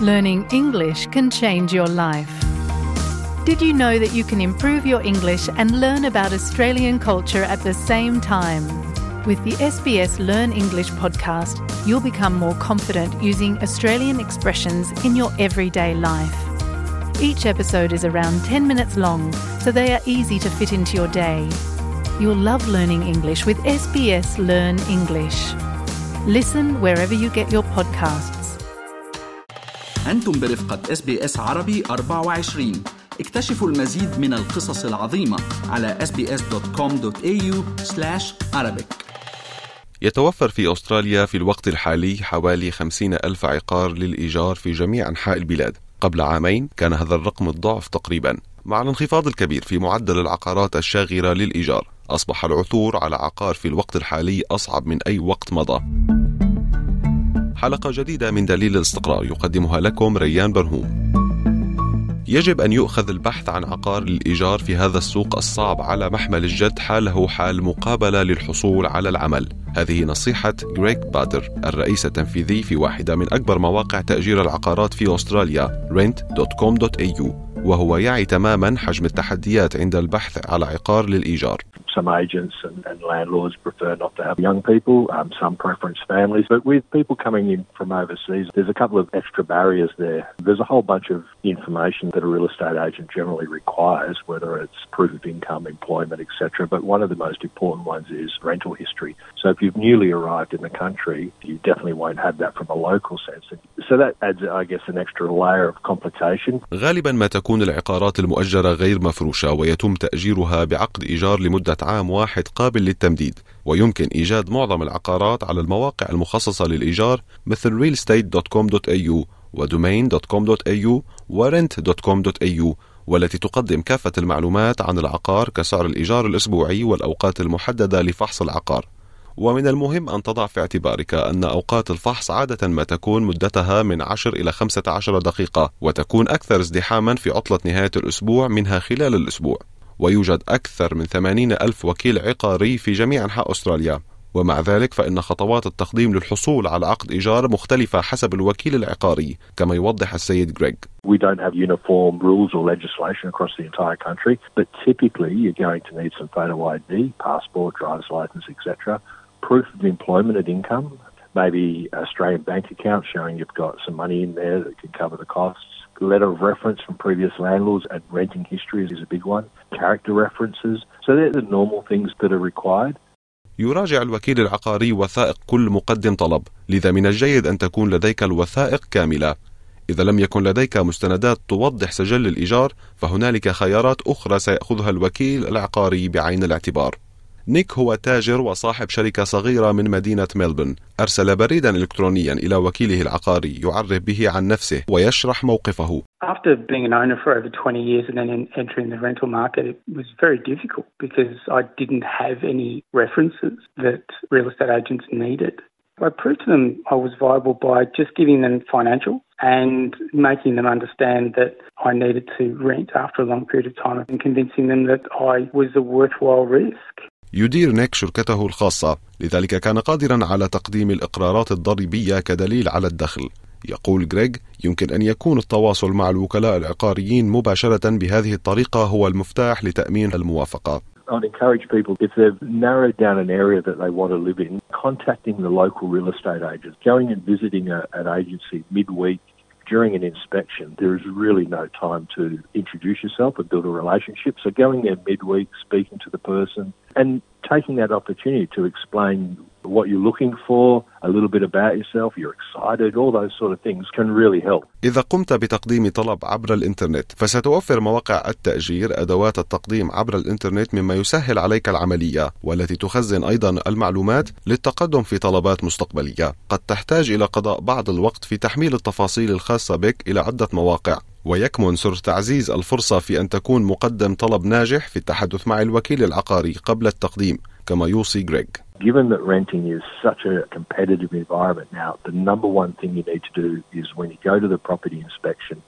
Learning English can change your life. Did you know that you can improve your English and learn about Australian culture at the same time? With the SBS Learn English podcast, you'll become more confident using Australian expressions in your everyday life. Each episode is around 10 minutes long, so they are easy to fit into your day. You'll love learning English with SBS Learn English. Listen wherever you get your podcasts. أنتم برفقة إس بي إس عربي 24 اكتشفوا المزيد من القصص العظيمة على sbs.com.au arabic. يتوفر في أستراليا في الوقت الحالي حوالي 50 ألف عقار للإيجار في جميع أنحاء البلاد. قبل عامين كان هذا الرقم الضعف تقريبا. مع الانخفاض الكبير في معدل العقارات الشاغرة للإيجار أصبح العثور على عقار في الوقت الحالي أصعب من أي وقت مضى. حلقة جديدة من دليل الاستقرار يقدمها لكم ريان برهوم. يجب أن يؤخذ البحث عن عقار للإيجار في هذا السوق الصعب على محمل الجد حاله حال مقابلة للحصول على العمل. هذه نصيحة غريك بادر الرئيس التنفيذي في واحدة من أكبر مواقع تأجير العقارات في أستراليا rent.com.au وهو يعي تماما حجم التحديات عند البحث على عقار للإيجار. some agents and, and, landlords prefer not to have young people, um, some preference families. But with people coming in from overseas, there's a couple of extra barriers there. There's a whole bunch of information that a real estate agent generally requires, whether it's proof of income, employment, etc. But one of the most important ones is rental history. So if you've newly arrived in the country, you definitely won't have that from a local sense. So that adds, I guess, an extra layer of complication. غالبا ما تكون العقارات المؤجرة غير مفروشة ويتم تأجيرها بعقد إيجار لمدة عام واحد قابل للتمديد ويمكن إيجاد معظم العقارات على المواقع المخصصة للإيجار مثل realestate.com.au وdomain.com.au ورent.com.au والتي تقدم كافة المعلومات عن العقار كسعر الإيجار الأسبوعي والأوقات المحددة لفحص العقار. ومن المهم أن تضع في اعتبارك أن أوقات الفحص عادة ما تكون مدتها من 10 إلى 15 دقيقة وتكون أكثر ازدحاما في عطلة نهاية الأسبوع منها خلال الأسبوع. ويوجد أكثر من 80 ألف وكيل عقاري في جميع أنحاء أستراليا ومع ذلك فإن خطوات التقديم للحصول على عقد إيجار مختلفة حسب الوكيل العقاري كما يوضح السيد غريغ We don't have uniform rules or legislation across the entire country, but typically you're going to need some photo ID, passport, driver's license, etc., proof of employment and income, maybe Australian bank account showing you've got some money in there that can cover the costs, letter of reference from previous landlords and renting history is a big one, character references. So they're the normal things that are required. يراجع الوكيل العقاري وثائق كل مقدم طلب لذا من الجيد أن تكون لديك الوثائق كاملة إذا لم يكن لديك مستندات توضح سجل الإيجار فهنالك خيارات أخرى سيأخذها الوكيل العقاري بعين الاعتبار نيك هو تاجر وصاحب شركة صغيرة من مدينة ملبن أرسل بريدا إلكترونيا إلى وكيله العقاري يعرف به عن نفسه ويشرح موقفه After being an owner for over 20 years and then entering the rental market, it was very difficult because I didn't have any references that real estate agents needed. I proved to them I was viable by just giving them financial and making them understand that I needed to rent after a long period of time and convincing them that I was a worthwhile risk. يدير نيك شركته الخاصة. لذلك كان قادرا على تقديم الإقرارات الضريبية كدليل على الدخل. يقول غريغ يمكن أن يكون التواصل مع الوكلاء العقاريين مباشرة بهذه الطريقة هو المفتاح لتأمين الموافقة. I'd encourage people, if they've narrowed down an area that they want to live in, contacting the local real estate agents, going and visiting a, an agency midweek during an inspection, there is really no time to introduce yourself and build a relationship. So going there midweek, speaking to the person, and taking that opportunity to explain what you're looking for, a little bit about yourself, you're excited, all those sort of things can really help. إذا قمت بتقديم طلب عبر الإنترنت فستوفر مواقع التأجير أدوات التقديم عبر الإنترنت مما يسهل عليك العملية والتي تخزن أيضا المعلومات للتقدم في طلبات مستقبلية قد تحتاج إلى قضاء بعض الوقت في تحميل التفاصيل الخاصة بك إلى عدة مواقع ويكمن سر تعزيز الفرصة في أن تكون مقدم طلب ناجح في التحدث مع الوكيل العقاري قبل التقديم كما يوصي غريغ Given that renting is such a competitive environment now, the number one thing you need to do is when you go to the property inspection,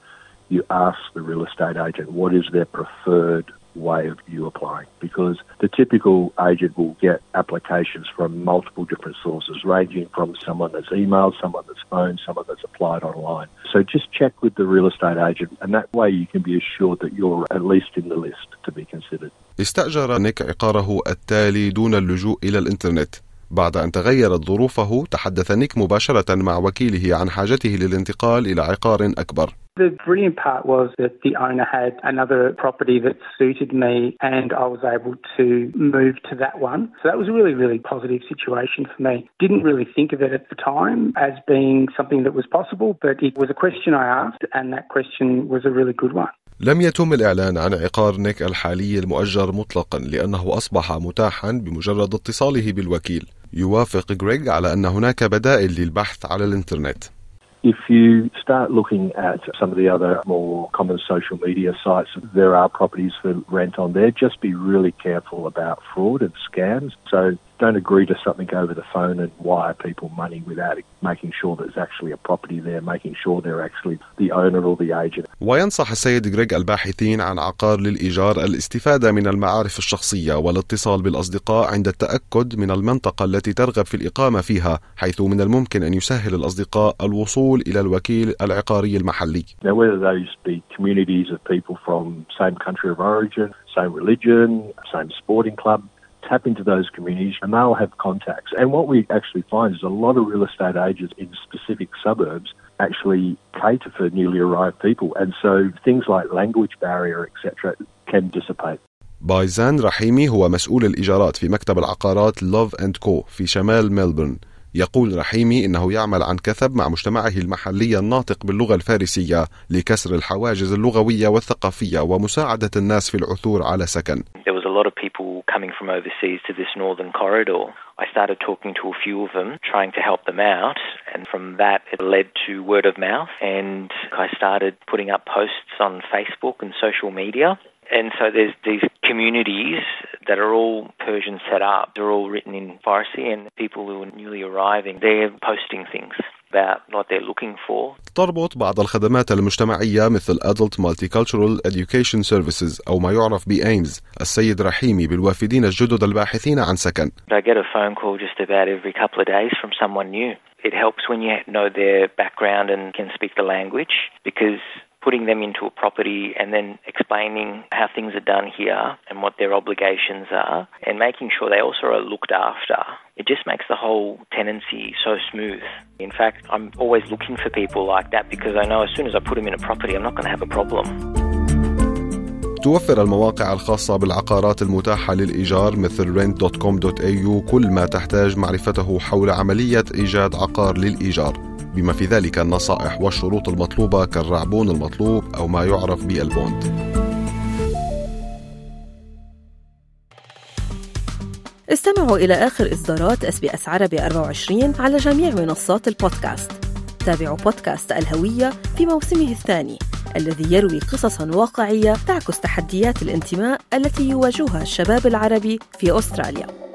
you ask the real estate agent what is their preferred way of you applying because the typical agent will get applications from multiple different sources, ranging from someone that's emailed, someone that's phoned, someone that's applied online. So just check with the real estate agent, and that way you can be assured that you're at least in the list to be considered. استأجر نيك عقاره التالي دون اللجوء إلى الإنترنت بعد أن تغيرت ظروفه تحدث نيك مباشرة مع وكيله عن حاجته للانتقال إلى عقار أكبر The brilliant part was that the owner had another property that suited me and I was able to move to that one. So that was a really, really positive situation for me. Didn't really think of it at the time as being something that was possible, but it was a question I asked and that question was a really good one. لم يتم الإعلان عن عقار نيك الحالي المؤجر مطلقا لأنه أصبح متاحا بمجرد اتصاله بالوكيل يوافق غريغ على أن هناك بدائل للبحث على الإنترنت If you start looking at some of the other more common social media sites, there are properties for rent on there. Just be really careful about fraud and scams. So don't agree to something over the phone and wire people money without making sure there's actually a property there, making sure they're actually the owner or the agent. وينصح السيد غريغ الباحثين عن عقار للإيجار الاستفادة من المعارف الشخصية والاتصال بالأصدقاء عند التأكد من المنطقة التي ترغب في الإقامة فيها حيث من الممكن أن يسهل الأصدقاء الوصول إلى الوكيل العقاري المحلي. Now whether those be communities of people from same country of origin, same religion, same sporting club, tap into those communities and they'll have contacts. And what we actually find is a lot of real estate agents in specific suburbs actually cater for newly arrived people. And so things like language barrier, etc., can dissipate. بايزان رحيمي هو مسؤول الإيجارات في مكتب العقارات لوف أند كو في شمال ملبورن يقول رحيمي انه يعمل عن كثب مع مجتمعه المحلي الناطق باللغة الفارسيه لكسر الحواجز اللغويه والثقافيه ومساعده الناس في العثور على سكن. Lot of people coming from overseas to this northern corridor. I started talking to a few of them, trying to help them out, and from that it led to word of mouth and I started putting up posts on Facebook and social media. And so there's these communities that are all Persian set up. They're all written in Farsi, and people who are newly arriving, they're posting things about what they're looking for. تربط بعض الخدمات المجتمعية مثل Adult Multicultural Education Services أو ما يعرف ب AIMS السيد رحيمي بالوافدين الجدد الباحثين عن سكن. I get a phone call just about every couple of days from someone new. It helps when you know their background and can speak the language because putting them into a property and then explaining how things are done here and what their obligations are and making sure they also are looked after. It just makes the whole tenancy so smooth. In fact, I'm always looking for people like that because I know as soon as I put them in a property, I'm not going to have a problem. توفر المواقع الخاصة بالعقارات المتاحة للإيجار مثل rent.com.au كل ما تحتاج معرفته حول عملية إيجاد عقار للإيجار بما في ذلك النصائح والشروط المطلوبة كالعربون المطلوب أو ما يعرف بال bond. استمعوا إلى آخر إصدارات اس بي اس عربي 24 على جميع منصات البودكاست. تابعوا بودكاست الهوية في موسمه الثاني الذي يروي قصصا واقعية تعكس تحديات الانتماء التي يواجهها الشباب العربي في أستراليا.